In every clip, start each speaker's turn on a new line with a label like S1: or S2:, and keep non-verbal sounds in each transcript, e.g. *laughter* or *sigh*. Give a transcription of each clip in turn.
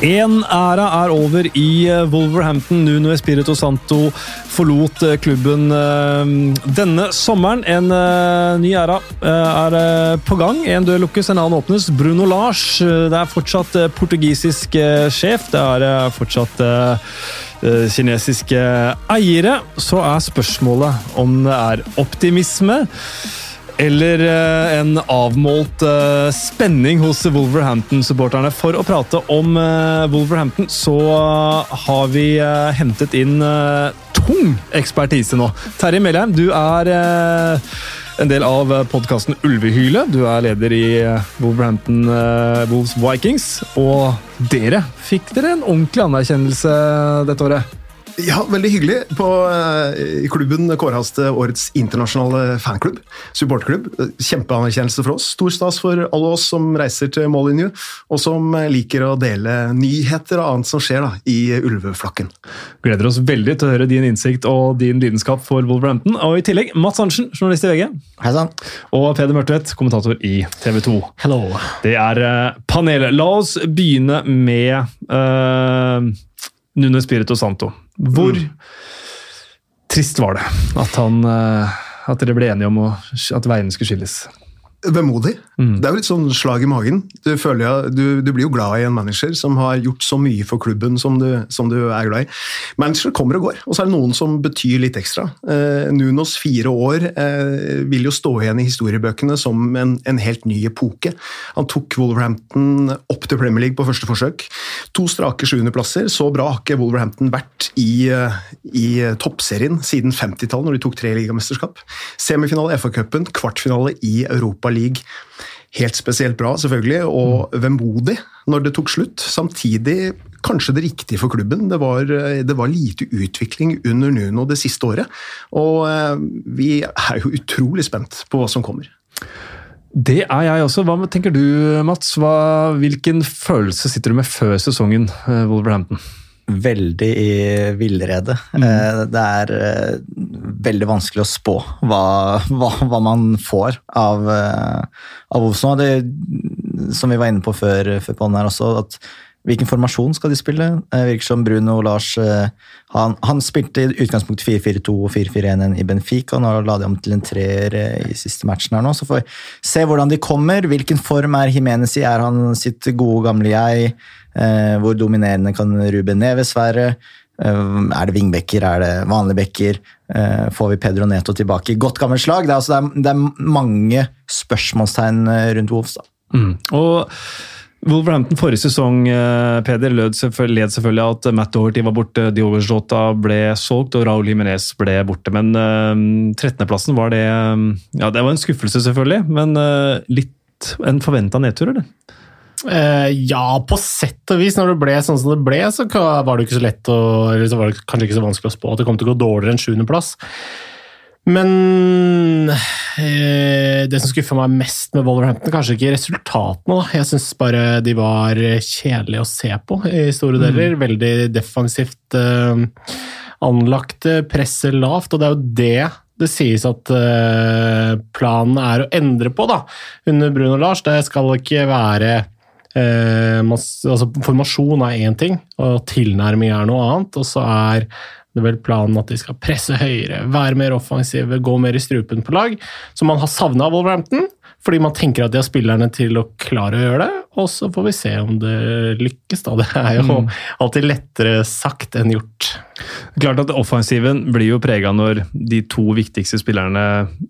S1: En æra er over i eh, Wolverhampton. Nuno Espirito Santo forlot eh, klubben eh, denne sommeren. En ny æra er på gang. En dør lukkes, en annen åpnes. Bruno Lars. Det er fortsatt portugisisk sjef. Det er fortsatt kinesiske eiere. Så er spørsmålet om det er optimisme eller eh, en avmålt eh, spenning hos Wolverhampton-supporterne. For å prate om eh, Wolverhampton så har vi hentet inn tung ekspertise nå. Terje Melheim, du er en del av podkasten Ulvehylet. Du er leder i Wolverhampton Wolves Vikings. Og dere fikk dere en ordentlig anerkjennelse dette året?
S2: Ja, veldig hyggelig. På, uh, I klubben kåres til årets internasjonale fanklubb. Supportklubb. Kjempeanerkjennelse for oss. Stor stas for alle oss som reiser til mållinje, og som liker å dele nyheter og annet som skjer da, i ulveflokken.
S1: Gleder oss veldig til å høre din innsikt og din lidenskap for Wolverhampton. Og i tillegg Mats Hansen, journalist i VG.
S3: Hei sann.
S1: Og Peder Mørtvedt, kommentator i TV 2.
S3: Hello.
S1: Det er uh, panelet. La oss begynne med uh, Nuno Spirito Santo. Hvor mm. trist var det at, han, eh, at dere ble enige om at veiene skulle skilles?
S2: Vemodig. Mm. Det er jo litt sånn slag i magen. Du, føler, du, du, blir jo glad i en manager som har gjort så mye for klubben som du, som du er glad i. Managere kommer og går, og så er det noen som betyr litt ekstra. Eh, Nunos fire år eh, vil jo stå igjen i historiebøkene som en, en, helt ny epoke. Han tok Wolverhampton opp til Premier League på første forsøk. To strake sjuendeplasser. Så bra har ikke Wolverhampton vært i, i toppserien siden 50-tallet, når de tok tre ligamesterskap. Semifinale i FA-cupen, kvartfinale i Europa League. Helt spesielt bra, selvfølgelig, og mm. vemodig når det tok slutt. Samtidig kanskje det riktige for klubben. Det var, det var, lite utvikling under Nuno det siste året. Og eh, vi er jo utrolig spent på hva som kommer.
S1: Det er jeg også. Hva tenker du, Mats? Hva, hvilken følelse sitter du med før sesongen, eh, Wolverhampton?
S3: Veldig i villrede. Mm. Eh, det er eh, veldig vanskelig å spå hva, hva, hva man får av, eh, av Wolfsson. Det, som vi var inne på før, før på den her også, at Hvilken formasjon skal de spille? Det virker som Bruno og Lars han, han spilte i utgangspunktet 4-4-2 og 4-4-1 i Benfica. Nå la de om til en treer i siste matchen. her nå, Så får vi se hvordan de kommer. Hvilken form er Jimenez i? Er han sitt gode, gamle jeg? Eh, hvor dominerende kan Ruben Neves være? Eh, er det vingbekker, er det vanlige bekker? Eh, får vi Pedro Neto tilbake i godt gammelt slag? Det er, altså, det er, det er mange spørsmålstegn rundt Wolfs.
S1: Mm. Og Wolverhampton forrige sesong Peder, led selvfølgelig, led at Matt Doherty var borte, Diogo Jota ble solgt og Raúl Jiménez ble borte. Men uh, 13.-plassen var det Ja, det var en skuffelse, selvfølgelig, men uh, litt en forventa nedtur, eller?
S4: Uh, ja, på sett og vis. Når det ble sånn som det ble, så var det ikke så lett å, eller så var det kanskje ikke så vanskelig å spå at det kom til å gå dårligere enn sjuendeplass. Men eh, det som skuffa meg mest med Wolverhampton, kanskje ikke resultatene. Da. Jeg syns bare de var kjedelige å se på i store mm. deler. Mm. Veldig defensivt eh, anlagt, presset lavt, og det er jo det det sies at planen er å endre på da, under Bruno Lars. Det skal ikke være Eh, altså, formasjon er én ting, og tilnærming er noe annet. Og så er det vel planen at de skal presse høyere, være mer offensive, gå mer i strupen på lag. Som man har savna av Wolverhampton, fordi man tenker at de har spillerne til å klare å gjøre det. Og så får vi se om det lykkes, da. *laughs* Det er jo mm. alltid lettere sagt enn gjort.
S1: Klart at Offensiven blir jo prega når de to viktigste spillerne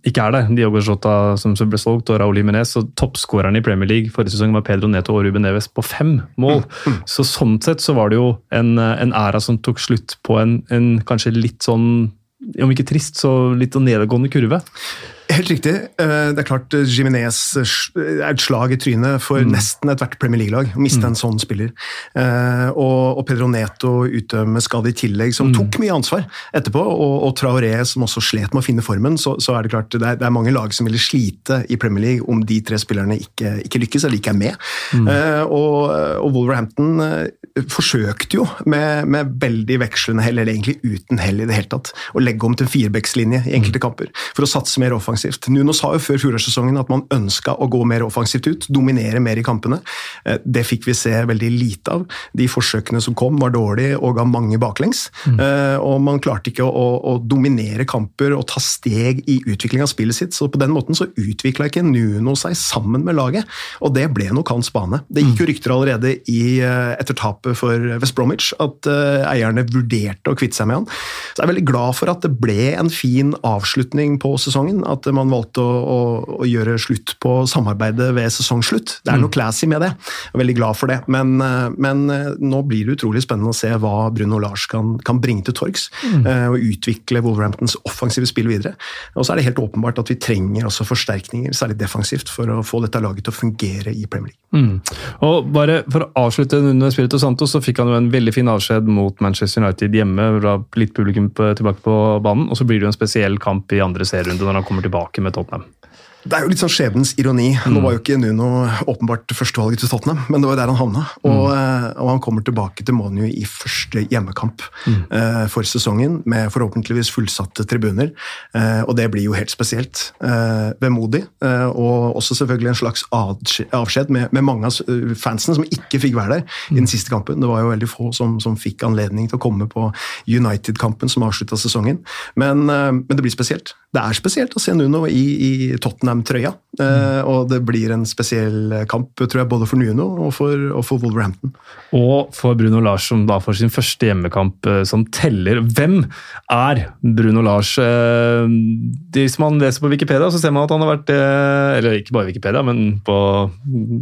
S1: ikke er der. Diogo Jota som ble solgt, og Raúl Jiménez. Og toppskåreren i Premier League forrige sesong var Pedro Neto og Ruben Neves på fem mål. Mm. Mm. Så sånn sett så var det jo en, en æra som tok slutt på en, en kanskje litt sånn om ikke trist, så litt nedadgående kurve.
S2: Helt riktig. Eh, det er klart eh, Jiminez eh, er et slag i trynet for mm. nesten ethvert Premier League-lag å miste mm. en sånn spiller. Og, Pedro Neto ute med skade i tillegg, som mm. tok mye ansvar etterpå. Og, Traoré, som også slet med å finne formen. Så, så er det klart det er, det er, mange lag som ville slite i Premier League om de tre spillerne ikke, ikke lykkes eller ikke er med. Mm. Og, og, Wolverhampton forsøkte jo med, med veldig vekslende hell, eller egentlig uten hell i det hele tatt, å legge om til firebeckslinje i enkelte mm. kamper for å satse mer offensivt defensivt. Nuno sa jo før fjorårssesongen at man ønska å gå mer offensivt ut, dominere mer i kampene. Eh, det fikk vi se veldig lite av. De forsøkene som kom, var dårlige og ga mange baklengs. Mm. Og man klarte ikke å, å, dominere kamper og ta steg i utvikling av spillet sitt. Så på den måten så utvikla ikke Nuno seg sammen med laget, og det ble nok hans bane. Det gikk jo mm. rykter allerede i, etter tapet for West Bromwich at eierne vurderte å kvitte seg med han. Så jeg er veldig glad for at det ble en fin avslutning på sesongen. At man valgte å, å, å gjøre slutt på samarbeidet ved sesongslutt. Det er noe mm. classy med det. Jeg er veldig glad for det. Men, eh, men eh, nå blir det utrolig spennende å se hva Bruno Lars kan, kan bringe til torgs. Mm. Eh, og utvikle Wolverhamptons offensive spill videre. Og så er det helt åpenbart at vi trenger også forsterkninger, særlig defensivt, for å få dette laget til å fungere i Premier League.
S1: Mm. Og bare For å avslutte under Spirito Santos, så fikk han jo en veldig fin avskjed mot Manchester United hjemme. Litt publikum tilbake på banen, og så blir det jo en spesiell kamp i andre serierunde når han kommer tilbake med Tottenham.
S2: Det er jo litt sånn skjebnens ironi. Mm. Nå var jo ikke Nuno åpenbart førstevalget til Tottenham, men det var der han havna. Og, mm. Eh, og han kommer tilbake til Monu i første hjemmekamp mm. uh, for sesongen, med forhåpentligvis fullsatte tribuner. Uh, og det blir jo helt spesielt. Uh, vemodig, og også selvfølgelig en slags avskjed med, med, mange av fansene som ikke fikk være der i den mm. siste kampen. Det var jo veldig få som, som fikk anledning til å komme på United-kampen som avslutta sesongen. Men, men, det blir spesielt. Det er spesielt å se Nuno i, i Tottenham Tottenham-trøya. Mm. Og det blir en spesiell kamp tror jeg, både for Nuno og for, og for Wolverhampton.
S1: Og for Bruno Lars, som da får sin første hjemmekamp eh, som teller. Hvem er Bruno Lars? Eh, hvis man leser på Wikipedia, så ser man at han har vært Eller ikke bare Wikipedia, men på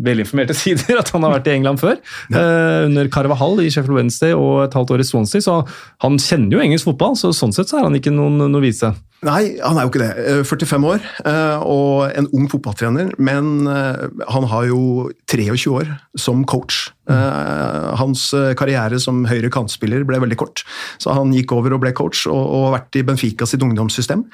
S1: velinformerte *laughs* sider, at han har vært i England før. Ja. Under Carvahall i Sheffield Wednesday og et halvt år i Swansea, så han kjenner jo engelsk fotball. så Sånn sett så er han ikke noen novise.
S2: Nei, han er jo ikke det. 45 år og en ung fotballtrener, men han har jo 23 år som coach. Uh, hans eh, karriere som høyre kantspiller ble veldig kort, så han gikk over og ble coach, og, har vært i Benfica sitt ungdomssystem.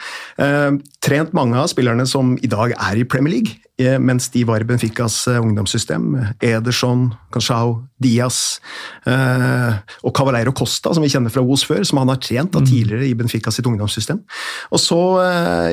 S2: Trent mange av spillerne som i dag er i Premier League, mens de var i Benficas ungdomssystem. Ederson, Canchao, Diaz og Cavaleiro Costa, som vi kjenner fra Os før, som han har trent da, mm. tidligere i Benfica sitt ungdomssystem. Og Så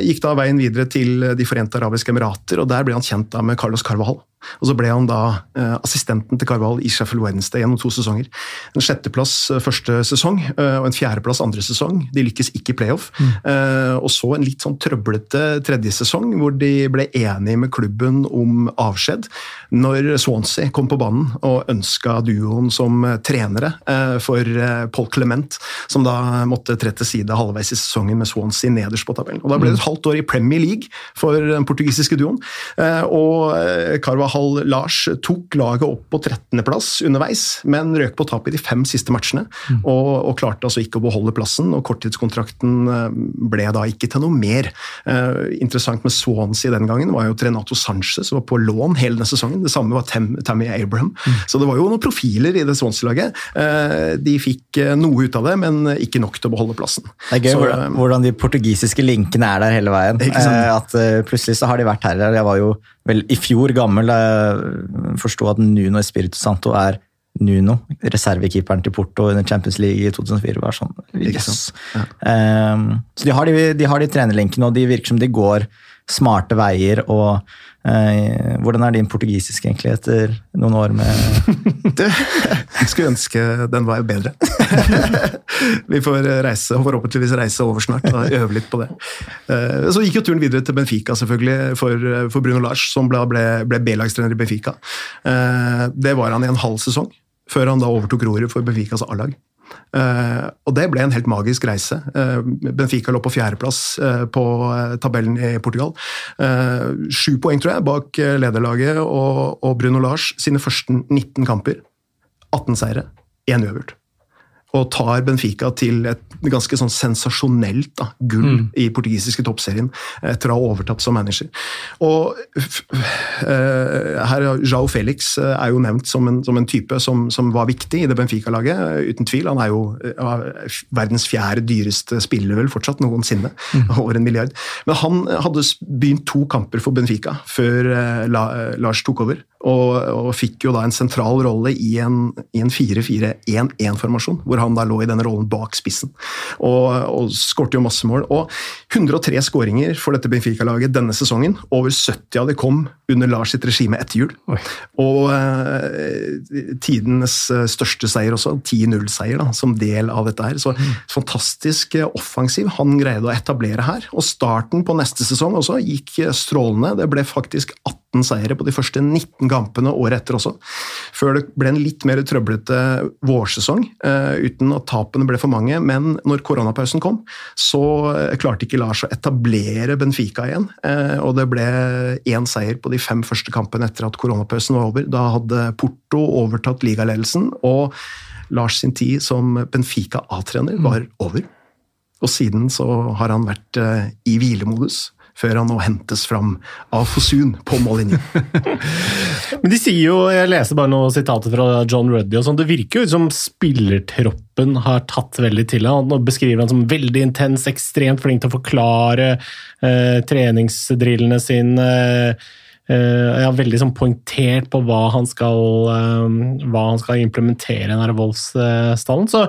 S2: gikk da veien videre til De forente arabiske emirater, og der ble han kjent med Carlos Carvahall. Og så ble han da eh, assistenten til Carval i Sheffield Wednesday gjennom to sesonger. En sjetteplass eh, første sesong eh, og en fjerdeplass andre sesong. De lykkes ikke i playoff. Mm. Eh, og så en litt sånn trøblete tredje sesong, hvor de ble enige med klubben om avskjed. Når Swansea kom på banen og ønska duoen som trenere eh, for Paul Clement, som da måtte tre til side halvveis i sesongen med Swansea nederst på tabellen. Og Da ble det et mm. halvt år i Premier League for den portugisiske duoen. og Carval Hall Lars tok laget opp på 13.-plass underveis, men røk på tap i de fem siste matchene. Mm. Og, og, klarte altså ikke å beholde plassen, og korttidskontrakten eh, ble da ikke til noe mer. Eh, interessant med Swansea den gangen var jo Trenato Sanchez som var på lån hele denne sesongen. Det samme var Tam, Tammy Abraham. Mm. Så det var jo noen profiler i det Swansea-laget. Eh, de fikk noe ut av det, men ikke nok til å beholde plassen.
S3: Det er gøy så, hvordan, hvordan, de portugisiske linkene er der hele veien. Eh, at Plutselig så har de vært her. Jeg var jo vel i fjor gammel da forsto at Nuno Espirito Santo er Nuno, reservekeeperen til Porto under Champions League i 2004. var sånn, yes. ja. um, Så de har de, de, har de trenerlinkene, og de virker som de går smarte veier. og eh, Hvordan er din portugisisk egentlig etter noen år med *laughs*
S2: Du, Jeg skulle ønske den var bedre. *laughs* Vi får reise, forhåpentligvis reise over snart og øve litt på det. Uh, så gikk jo turen videre til Benfica selvfølgelig for, for Bruno Lars, som ble, ble B-lagstrener i Benfica. Uh, det var han i en halv sesong før han da overtok roret for Benficas A-lag. Uh, og det ble en helt magisk reise. Uh, Benfica lå på fjerdeplass uh, på tabellen i Portugal. Sju poeng, tror jeg, bak lederlaget og Bruno Lars sine første 19 kamper. 18 seire, én uavgjort og tar Benfica til et ganske sånn sensasjonelt da, gull mm. i portugisiske toppserien etter å ha overtatt som manager. Og uh, her Jao Felix eh, er jo nevnt som en, som en type som, som, var viktig i det Benfica-laget, uten tvil. Han er jo uh, verdens fjerde dyreste spiller vel fortsatt noensinne, mm. *laughs* over en milliard. Men han hadde begynt to kamper for Benfica før uh, La, Lars tok over. Og, og, fikk jo da en sentral rolle i en, en 4-4-1-1-formasjon, hvor hvor han da lå i denne rollen bak spissen. Og, og skårte jo masse mål. Og 103 skåringer for dette Benfica-laget denne sesongen. Over 70 av de kom under Lars sitt regime etter jul. Oi. Og eh, tidenes eh, største seier også, 10-0-seier som del av dette her. Så mm. fantastisk eh, offensiv han greide å etablere her. Og starten på neste sesong også gikk eh, strålende. Det ble faktisk 18 seire på de første 19 kampene året etter også. Før det ble en litt mer trøblete vårsesong, uh, uten at tapene ble for mange. Men når koronapausen kom, så klarte ikke Lars å etablere Benfica igjen. Uh, og det ble én seier på de fem første kampene etter at koronapausen var over. Da hadde Porto overtatt ligaledelsen, og Lars sin tid som Benfica A-trener var over. Og siden så har han vært i hvilemodus før han nå hentes fram av Fosun på mållinjen. *laughs*
S4: Men de sier jo, jeg leser bare noen sitater fra John Ruddy, og sånn, det virker jo som spillertroppen har tatt veldig til ham. Han beskriver han som veldig intens, ekstremt flink til å forklare eh, treningsdrillene sine. Eh, ja, veldig sånn poengtert på hva han skal, eh, hva han skal implementere i den Wolfs-stallen. Så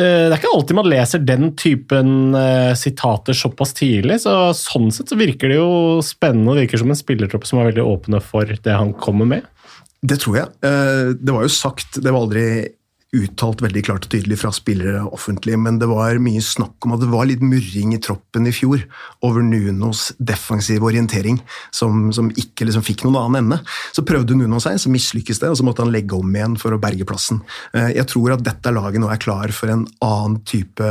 S4: det er ikke alltid man leser den typen uh, sitater såpass tidlig. så Sånn sett så virker det jo spennende og virker som en spillertropp som er veldig åpne for det han kommer med.
S2: Det tror jeg. Uh, det var jo sagt, det var aldri uttalt veldig klart og tydelig fra spillere offentlig, men det var mye snakk om at det var litt murring i troppen i fjor over Nunos defensive orientering, som, som ikke liksom fikk noen annen ende. Så prøvde Nuno seg, så mislykkes det, og så måtte han legge om igjen for å berge plassen. Eh, jeg tror at dette laget nå er klar for en annen type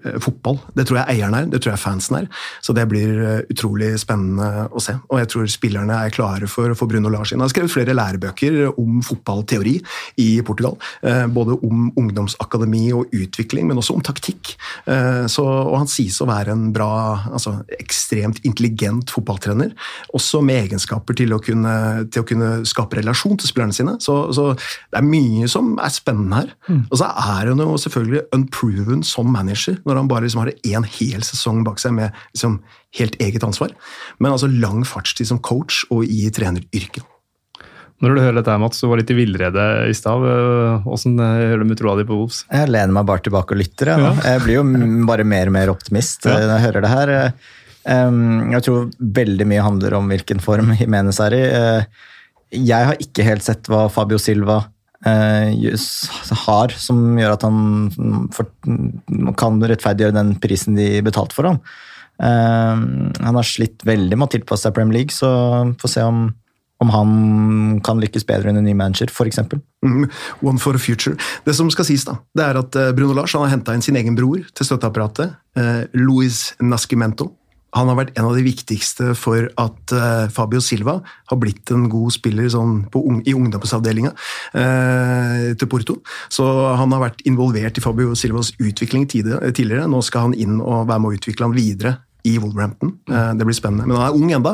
S2: fotball. Det tror jeg eieren er, det tror jeg fansen er. Så det blir eh, utrolig spennende å se. Og jeg tror spillerne er klare for å få Bruno Lars inn. Han har skrevet flere lærebøker om fotballteori i Portugal. Eh, både om ungdomsakademi og utvikling, men også om taktikk. Så, og han sies å være en bra, altså ekstremt intelligent fotballtrener. Også med egenskaper til å kunne, til å kunne skape relasjon til spillerne sine. Så, så, det er mye som er spennende her. Mm. Og så er han jo selvfølgelig unproven som manager når han bare liksom har én hel sesong bak seg med liksom helt eget ansvar. Men altså lang fartstid som coach og i treneryrket.
S1: Når du hører dette, Mats, du var litt i villrede i stad. Åssen hører du med troa di på Wolves?
S3: Jeg lener meg bare tilbake og lytter. Jeg, ja. jeg blir jo bare mer og mer optimist ja. når jeg hører det her. Jeg tror veldig mye handler om hvilken form Jimenez er i. Eh, jeg har ikke helt sett hva Fabio Silva Eh, har, som gjør at han kan rettferdiggjøre den prisen de betalte for ham. Eh, han har slitt veldig med å tilpasse seg Premier League, så får se om, om han kan lykkes bedre enn en ny manager, f.eks.
S2: Mm, one for the future. Det som skal sies, da, det er at eh, Bruno Lars han har henta inn sin egen bror til støtteapparatet. Eh, Louis Nascimento han har vært en av de viktigste for at uh, Fabio Silva har blitt en god spiller sånn, un i ungdomsavdelinga uh, til Porto. Så han har vært involvert i Fabio Silvas utvikling tidligere. Nå skal han inn og være med å utvikle han videre i Wolverhampton. Eh, det blir spennende. Men han er ung enda,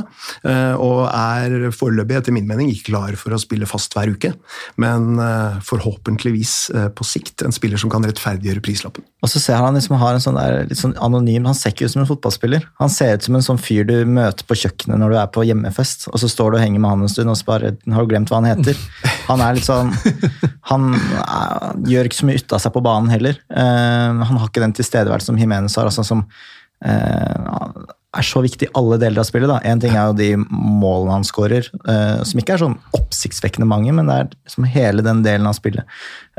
S2: eh, og er foreløpig etter min mening ikke klar for å spille fast hver uke. Men eh, forhåpentligvis på sikt en spiller som kan rettferdiggjøre prislappen.
S3: Og så ser han liksom har en sånn der, litt sånn anonym Han ser ikke ut som en fotballspiller. Han ser ut som en sånn fyr du møter på kjøkkenet når du er på hjemmefest, og så står du og henger med han en stund, og så bare har du glemt hva han heter. Han er litt sånn Han gjør ikke så mye ut av seg på banen heller. Han har ikke den tilstedeværelsen som Jimenez har. altså som er så viktig i alle deler av spillet. da. Én ting er jo de målene han skårer, eh, som ikke er sånn oppsiktsvekkende mange, men det er liksom hele den delen av spillet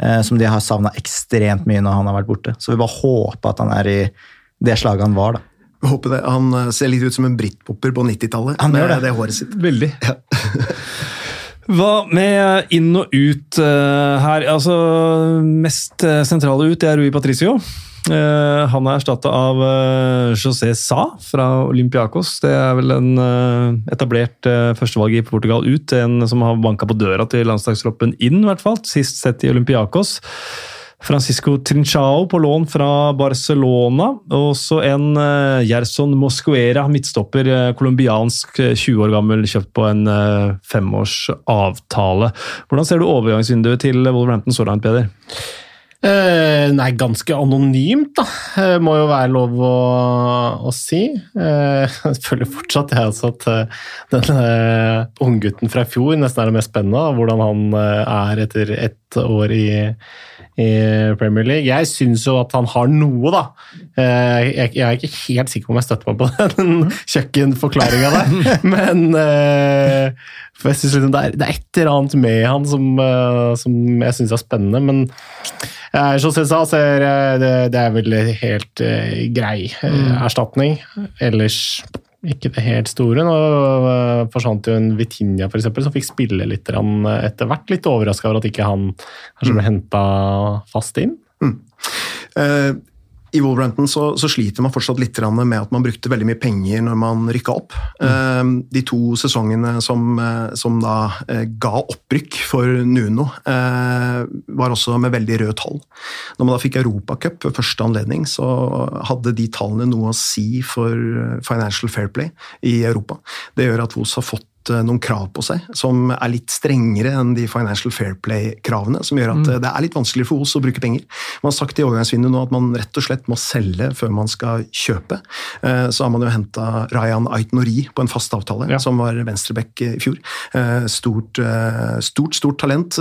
S3: eh, som de har savna ekstremt mye når han har vært borte. Så vi bare håper at han er i det slaget han var. da.
S2: Håper det. Han ser litt ut som en britpopper på 90-tallet med det. det håret sitt.
S1: Veldig. Ja. *laughs* Hva med inn og ut her? Altså, Mest sentrale ut det er Rui Patricio. Eh, han er erstatta av uh, José Sa fra Olympiacos. Det er vel en uh, etablert førstevalg i Portugal ut. En som har banka på døra til landslagstroppen inn, i hvert fall. Sist sett i Olympiacos. Francisco Trinchao på lån fra Barcelona. Og så en Gerson Moscuera, midtstopper, colombiansk, 20 år gammel, kjøpt på en femårsavtale. Hvordan ser du overgangsvinduet til Wolverhampton så langt, Peder?
S4: Eh, nei, ganske anonymt, da. Eh, må jo være lov å, å si. Eh, *laughs* jeg føler fortsatt jeg altså at eh, denne unggutten fra i fjor nesten er det mest spennende. Hvordan han er etter ett år i, i Premier League. Jeg syns jo at han har noe, da. Jeg, jeg, er ikke helt sikker på om jeg støtter meg på *laughs* den kjøkkenforklaringa der, *laughs* men for jeg synes liksom det, er, det, er, et eller annet med han som, som jeg syns er spennende. men som jeg sa, så er det, det er vel helt grei uh, erstatning. Ellers ikke det helt store. Nå uh, forsvant jo en Vitinha for eksempel, som fikk spille litt etter hvert. Litt overraska over at ikke han kanskje ble mm. henta fast inn. Mm.
S2: Uh, i Wolverhampton så, så, sliter man fortsatt litt med at man brukte veldig mye penger når man rykka opp. Mm. De to sesongene som, eh, som, da eh, ga opprykk for Nuno, eh, var også med veldig røde tall. Når man da fikk Europacup ved første anledning, så hadde de tallene noe å si for Financial Fair Play i Europa. Det gjør at Vos har fått noen krav på seg som er litt strengere enn de Financial Fair Play-kravene, som gjør at mm. det er litt vanskelig for oss å bruke penger. Man har sagt i overgangsvinduet nå at man rett og slett må selge før man skal kjøpe. Eh, så har man jo henta Rayan Ait-Nori på en fast avtale, ja. som var venstreback i fjor. Eh, stort, stort, stort talent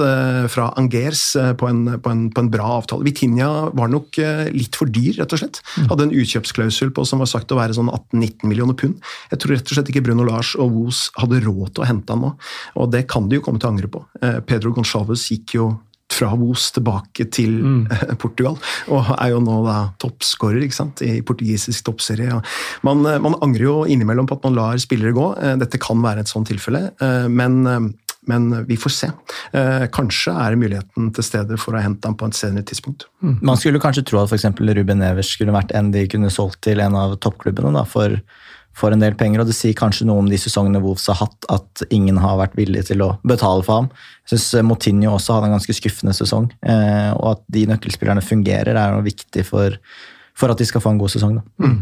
S2: fra Angers på en, på, en, på en, bra avtale. Vitinha var nok litt for dyr, rett og slett. Mm. Hadde en utkjøpsklausul på som var sagt å være sånn 18-19 millioner pund. Jeg tror rett og slett ikke Bruno Lars og Woos hadde råd råd til å hente han nå. Og det kan de jo komme til å angre på. Eh, Pedro Gonçalves gikk jo fra Vos tilbake til mm. Portugal, og er jo nå da toppskårer i portugisisk toppserie. Man, eh, man, angrer jo innimellom på at man lar spillere gå. Eh, dette kan være et sånt tilfelle, men, men vi får se. Kanskje er muligheten til stede for å hente ham på et senere tidspunkt.
S3: Mm. Man skulle kanskje tro at f.eks. Ruben Evers skulle vært en de kunne solgt til en av toppklubbene. da, for for en del penger, og det sier kanskje noe om de sesongene Wolves har hatt, at ingen har vært villig til å betale for ham. Jeg syns eh, Motinho også hadde en ganske skuffende sesong, eh, og at de nøkkelspillerne fungerer, er noe viktig for, for at de skal få en god sesong. Mm.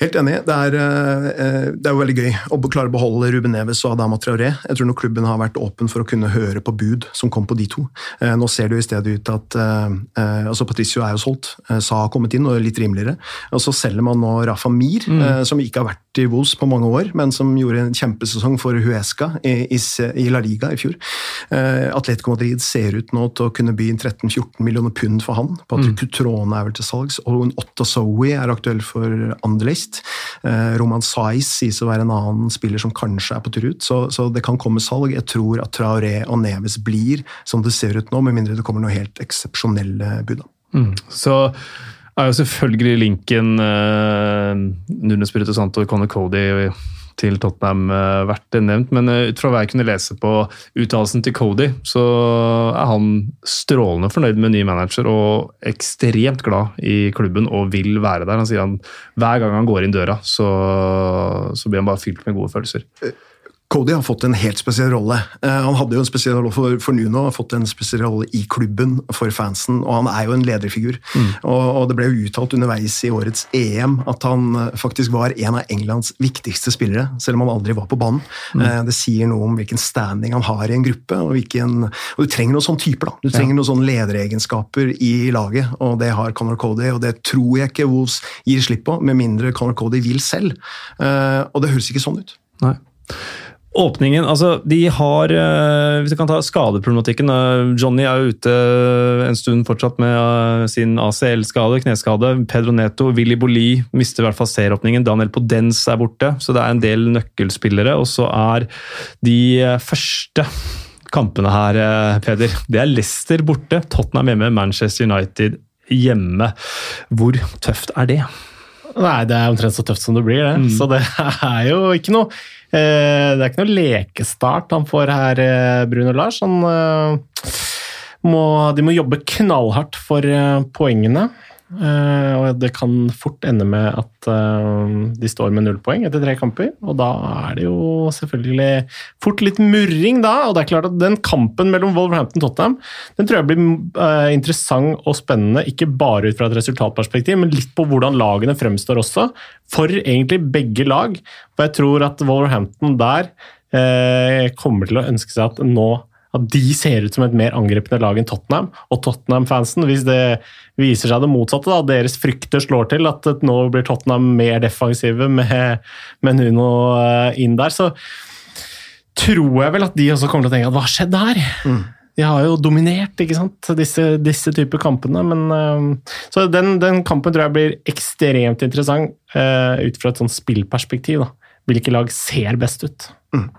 S2: Helt enig. Det er, eh, det er, jo veldig gøy å klare å beholde Ruben Neves og Adama Traoré. Jeg tror nok klubben har vært åpen for å kunne høre på bud som kom på de to. Eh, nå ser det jo i stedet ut at altså Patricio er jo solgt, Sa har kommet inn og er litt rimeligere. Og så selger man nå Rafa Mir, mm. som ikke har vært i Wolves på mange år, men som gjorde en kjempesesong for Huesca i, La Liga i fjor. Atletico Madrid ser ut nå til å kunne by 13-14 millioner pund for han. Patrick mm. Cutrone er vel til salgs, og Otto Zoe er aktuell for Anderlecht sist. Eh, Roman Saiz sies å være en annen spiller som kanskje er på tur ut, så, så, det kan komme salg. Jeg tror at Traoré og Neves blir som det ser ut nå, med mindre det kommer noe helt eksepsjonelle bud.
S1: Mm. Så er jo selvfølgelig linken eh, Nunes Spirito Santo og Conor Cody til Tottenham eh, vært nevnt, men eh, ut fra hva jeg kunne lese på uttalelsen til Cody, så er han strålende fornøyd med ny manager og ekstremt glad i klubben og vil være der. Han sier han hver gang han går inn døra, så, så blir han bare fylt med gode følelser.
S2: Eh, Cody har fått en helt spesiell rolle. Uh, han hadde jo en spesiell rolle for, for Nuno, har fått en spesiell rolle i klubben for fansen, og han er jo en lederfigur. Mm. Og, og, Det ble jo uttalt underveis i årets EM at han uh, faktisk var en av Englands viktigste spillere, selv om han aldri var på banen. Mm. Uh, det sier noe om hvilken standing han har i en gruppe, og, hvilken, og du trenger noen sånne typer. da. Du trenger ja. noen sånne lederegenskaper i laget, og det har Conor Cody, og det tror jeg ikke Wolves gir slipp på, med mindre Conor Cody vil selv. og det høres ikke sånn ut.
S1: Nei. Åpningen altså De har uh, Hvis vi kan ta skadeproblematikken uh, Johnny er jo ute en stund fortsatt med sin ACL-skade, kneskade. Pedro Neto, Willy Boli mister i hvert fall serieåpningen. Daniel Podens er borte. Så det er en del nøkkelspillere. Og så er de første kampene her, Peder, det er Leicester borte, Tottenham hjemme, Manchester United hjemme. Hvor tøft er det?
S4: Nei, det er omtrent så tøft som det blir, det. Mm. Så det *laughs* er jo ikke noe eh, Det er ikke noe lekestart han får her, eh, Bruno Lars. Han eh, må, de må jobbe knallhardt for poengene. Uh, og det kan fort ende med at uh, de står med null poeng etter tre kamper. Og da er det jo selvfølgelig fort litt murring da. Og det er klart at den kampen mellom Wolverhampton og Tottenham den tror jeg blir uh, interessant og spennende, ikke bare ut fra et resultatperspektiv, men litt på hvordan lagene fremstår også. For egentlig begge lag. For jeg tror at Wolverhampton der kommer til å ønske seg at nå at de ser ut som et mer angripende lag enn Tottenham. Og Tottenham-fansen, hvis det viser seg det motsatte, da, deres frykter slår til, at nå blir Tottenham mer defensive med, med Nuno eh, inn der, så tror jeg vel at de også kommer til å tenke at hva har skjedd her? Mm. De har jo dominert ikke sant? disse, disse typer kampene. Men, uh, så den, den, kampen tror jeg blir ekstremt interessant uh, ut fra et sånn spillperspektiv. Da. Hvilke lag ser best ut? Mm.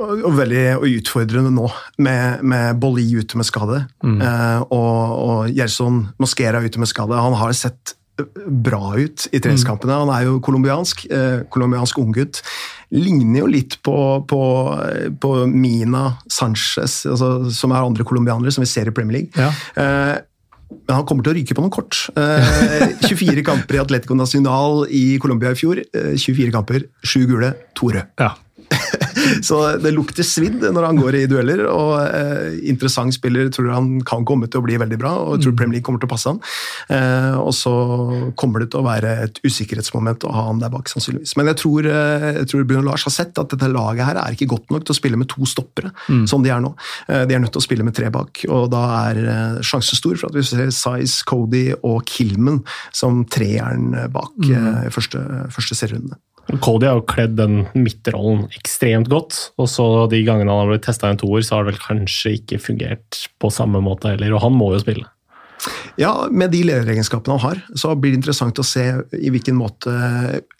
S2: Og, og veldig og utfordrende nå, med, med Bolli ute med skade. Mm. eh, og, og Gjerson Mosquera ute med skade. Han har sett bra ut i treningskampene. Han er jo colombiansk, eh, colombiansk unggutt. Ligner jo litt på, på, på Mina Sanchez, altså, som er andre colombianere som vi ser i Premier League. Ja. Eh, men han kommer til å ryke på noen kort. Eh, 24 *laughs* kamper i Atletico Nacional i Colombia i fjor. 24 eh, kamper, sju gule, to røde. Ja. *laughs* så det lukter svidd når han går i dueller. og eh, Interessant spiller, tror han kan komme til å bli veldig bra, og tror mm. Premier League kommer til å passe han. Eh, og så kommer det til å være et usikkerhetsmoment å ha han der bak, sannsynligvis. Men jeg tror, eh, jeg tror Bruno Lars har sett at dette laget her er ikke godt nok til å spille med to stoppere, mm. som de er nå. Eh, de er nødt til å spille med tre bak, og da er eh, sjansen stor for at vi ser Size, Cody og Kilman som treeren bak mm. Første, første serierunde.
S4: Cody har jo kledd den midtrollen ekstremt godt. Og så de gangene han har blitt testa i en toer, så har det vel kanskje ikke fungert på samme måte heller. Og han må jo spille.
S2: Ja, med de lederegenskapene han har, så blir det interessant å se i hvilken måte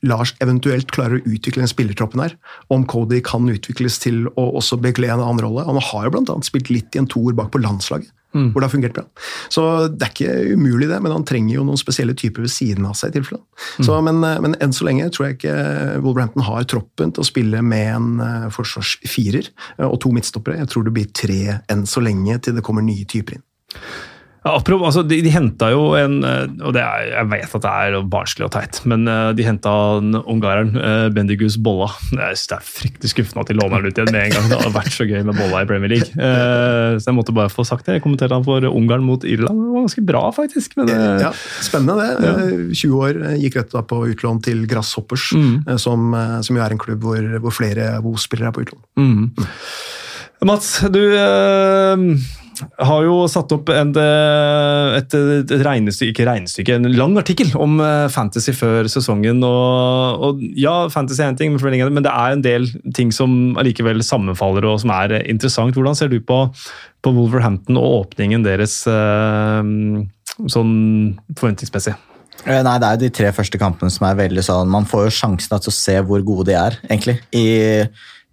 S2: Lars eventuelt klarer å utvikle den spillertroppen her. Om Cody kan utvikles til å også bekle en annen rolle. Han har jo bl.a. spilt litt i en toer bak på landslaget. Mm. Hvor det har fungert bra. Så det er ikke umulig, det, men han trenger jo noen spesielle typer ved siden av seg. i tilfelle. Mm. Så, men, eh, men, enn så lenge tror jeg ikke Wolverhampton har troppen til å spille med en uh, forsvarsfirer og to midtstoppere. Jeg tror det blir tre enn så lenge til det kommer nye typer inn.
S1: Ja, altså, de, de henta jo en og og er, Jeg vet at det er barnslig og teit, men eh, de henta ungareren uh, Bendigus Bolla. Jeg synes Det er fryktelig skuffende at de låner han ut igjen med en gang. Det hadde vært så gøy med Bolla i Premier League. Uh, så jeg måtte bare få sagt det. Jeg kommenterte han for Ungarn mot Irland. Det var ganske bra, faktisk. Men, uh,
S2: ja, spennende, det. Ja. 20 år, gikk rett da på utlån til Grasshoppers, mm. som, som, jo er en klubb hvor, hvor flere WO-spillere er på utlån. Mm.
S1: Mm. Mats, du har jo satt opp en, eh, et, et, regnestykke, ikke regnestykke, en lang artikkel om eh, fantasy før sesongen. Og, og ja, fantasy er en ting, men det er en del ting som allikevel sammenfaller og som er interessant. Hvordan ser du på, på Wolverhampton og åpningen deres eh, sånn forventningsmessig?
S3: Nei, Det er jo de tre første kampene som er veldig sånn Man får jo sjansen til å se hvor gode de er, egentlig. I,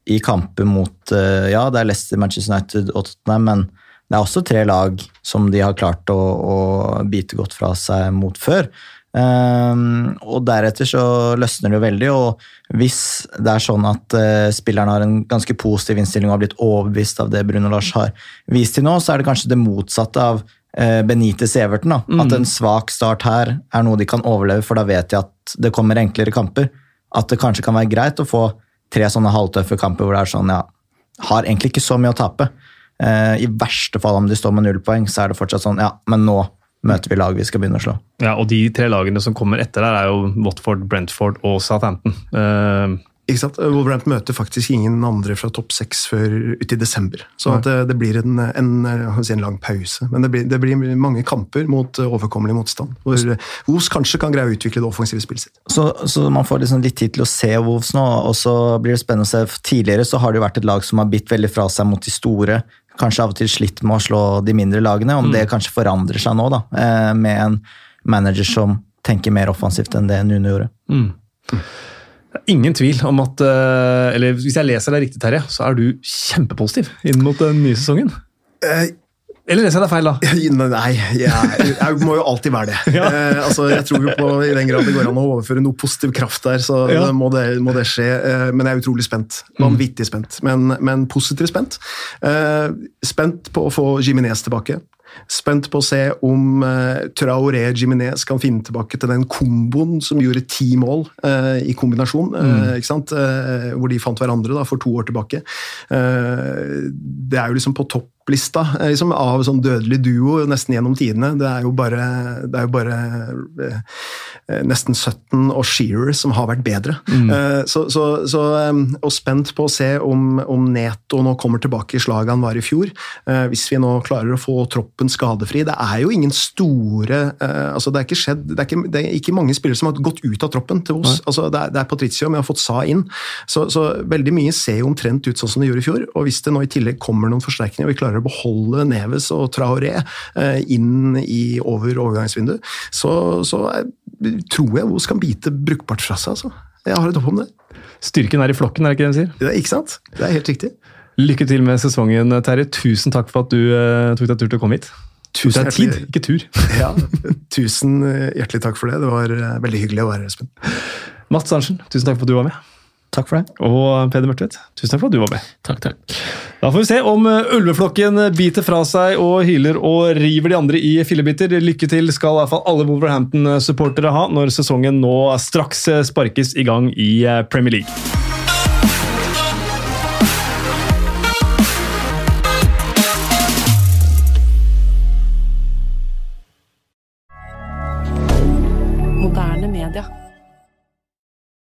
S3: i kamper mot Ja, det er Leicester, Manchester United og Tottenham, men det er også tre lag som de har klart å, å bite godt fra seg mot før. Um, og deretter så løsner det jo veldig, og hvis det er sånn at uh, spilleren har en ganske positiv innstilling og har blitt overbevist av det Bruno Lars har vist til nå, så er det kanskje det motsatte av uh, Benitez Everton. Da. Mm. At en svak start her er noe de kan overleve, for da vet de at det kommer enklere kamper. At det kanskje kan være greit å få tre sånne halvtøffe kamper hvor det er sånn, ja, har egentlig ikke så mye å tape. Eh, I verste fall om de står med null poeng, så er det fortsatt sånn ja, men nå møter vi lag vi skal begynne å slå.
S1: Ja, og De tre lagene som kommer etter der, er jo Watford, Brentford og Southampton. Uh,
S2: ikke sant? Wolverhampton møter faktisk ingen andre fra topp seks før ut i desember. Så det, det, blir en, en, si en, lang pause. Men det blir, det blir, mange kamper mot overkommelig motstand. Hvor Wolves kanskje kan greie å utvikle det offensive spillet sitt.
S3: Så, så man får liksom litt tid til å se Wolves nå, og så blir det spennende å se. Tidligere så har det jo vært et lag som har bitt veldig fra seg mot de store kanskje av og til slitt med å slå de mindre lagene. Om mm. det kanskje forandrer seg nå, da, eh, med en manager som tenker mer offensivt enn det Nune gjorde. Mm.
S1: Ingen tvil om at eh, Eller hvis jeg leser deg riktig, Terje, så er du kjempepositiv inn mot den nye sesongen. Eh, eller leser jeg deg feil,
S2: da? *laughs* Nei, jeg, jeg, må jo alltid være det. *laughs* Ja. Eh, altså, jeg tror jo på I den grad det går an å overføre noe positiv kraft der, så ja. må, det, må, det, skje. Eh, men jeg er utrolig spent. Vanvittig spent, men, men positivt spent. Eh, spent på å få Jiminez tilbake. Spent på å se om uh, Traoré Jiminez kan finne tilbake til den komboen som gjorde ti mål uh, i kombinasjon, uh, mm. hvor de fant hverandre da, for to år tilbake. det er jo liksom på topplista liksom, av sånn dødelig duo nesten gjennom tidene. Det er jo bare, det er jo bare nesten 17 og Shearer som har vært bedre. Mm. Så, så, så, og spent på å se om, om, Neto nå kommer tilbake i slaget han var i fjor. Hvis vi nå klarer å få troppen skadefri. Det er jo ingen store altså Det er ikke skjedd, det er ikke, det er ikke mange spillere som har gått ut av troppen til oss. Altså det, er, det er Patricio, vi har fått Sa inn. Så, så, veldig mye ser jo omtrent ut sånn som det gjorde i fjor. og Hvis det nå i tillegg kommer noen forsterkninger og vi klarer å beholde Neves og Traoré inn i over overgangsvinduet, så, så tror jeg Os kan bite brukbart fra seg. altså. Jeg har et håp om det.
S1: Styrken er i flokken, er det ikke det de sier?
S2: Det er ikke sant? Det er helt riktig.
S1: Lykke til med sesongen, Terje. Tusen takk for at du uh, tok deg tur til å komme hit. Tusen det er tid, ikke tur. *laughs*
S2: ja, Tusen hjertelig takk for det. Det var uh, veldig hyggelig å være her, Espen.
S1: Mats Arntzen, tusen takk for at du var med.
S3: Takk for det.
S1: Og Peder Mørtvedt, tusen takk for at du var med.
S4: Takk, takk.
S1: Da får vi se om eh, ulveflokken biter fra seg og hyler og river de andre i fillebiter. Lykke til skal i hvert fall alle Wolverhampton-supportere ha når sesongen nå straks sparkes i gang i Premier League.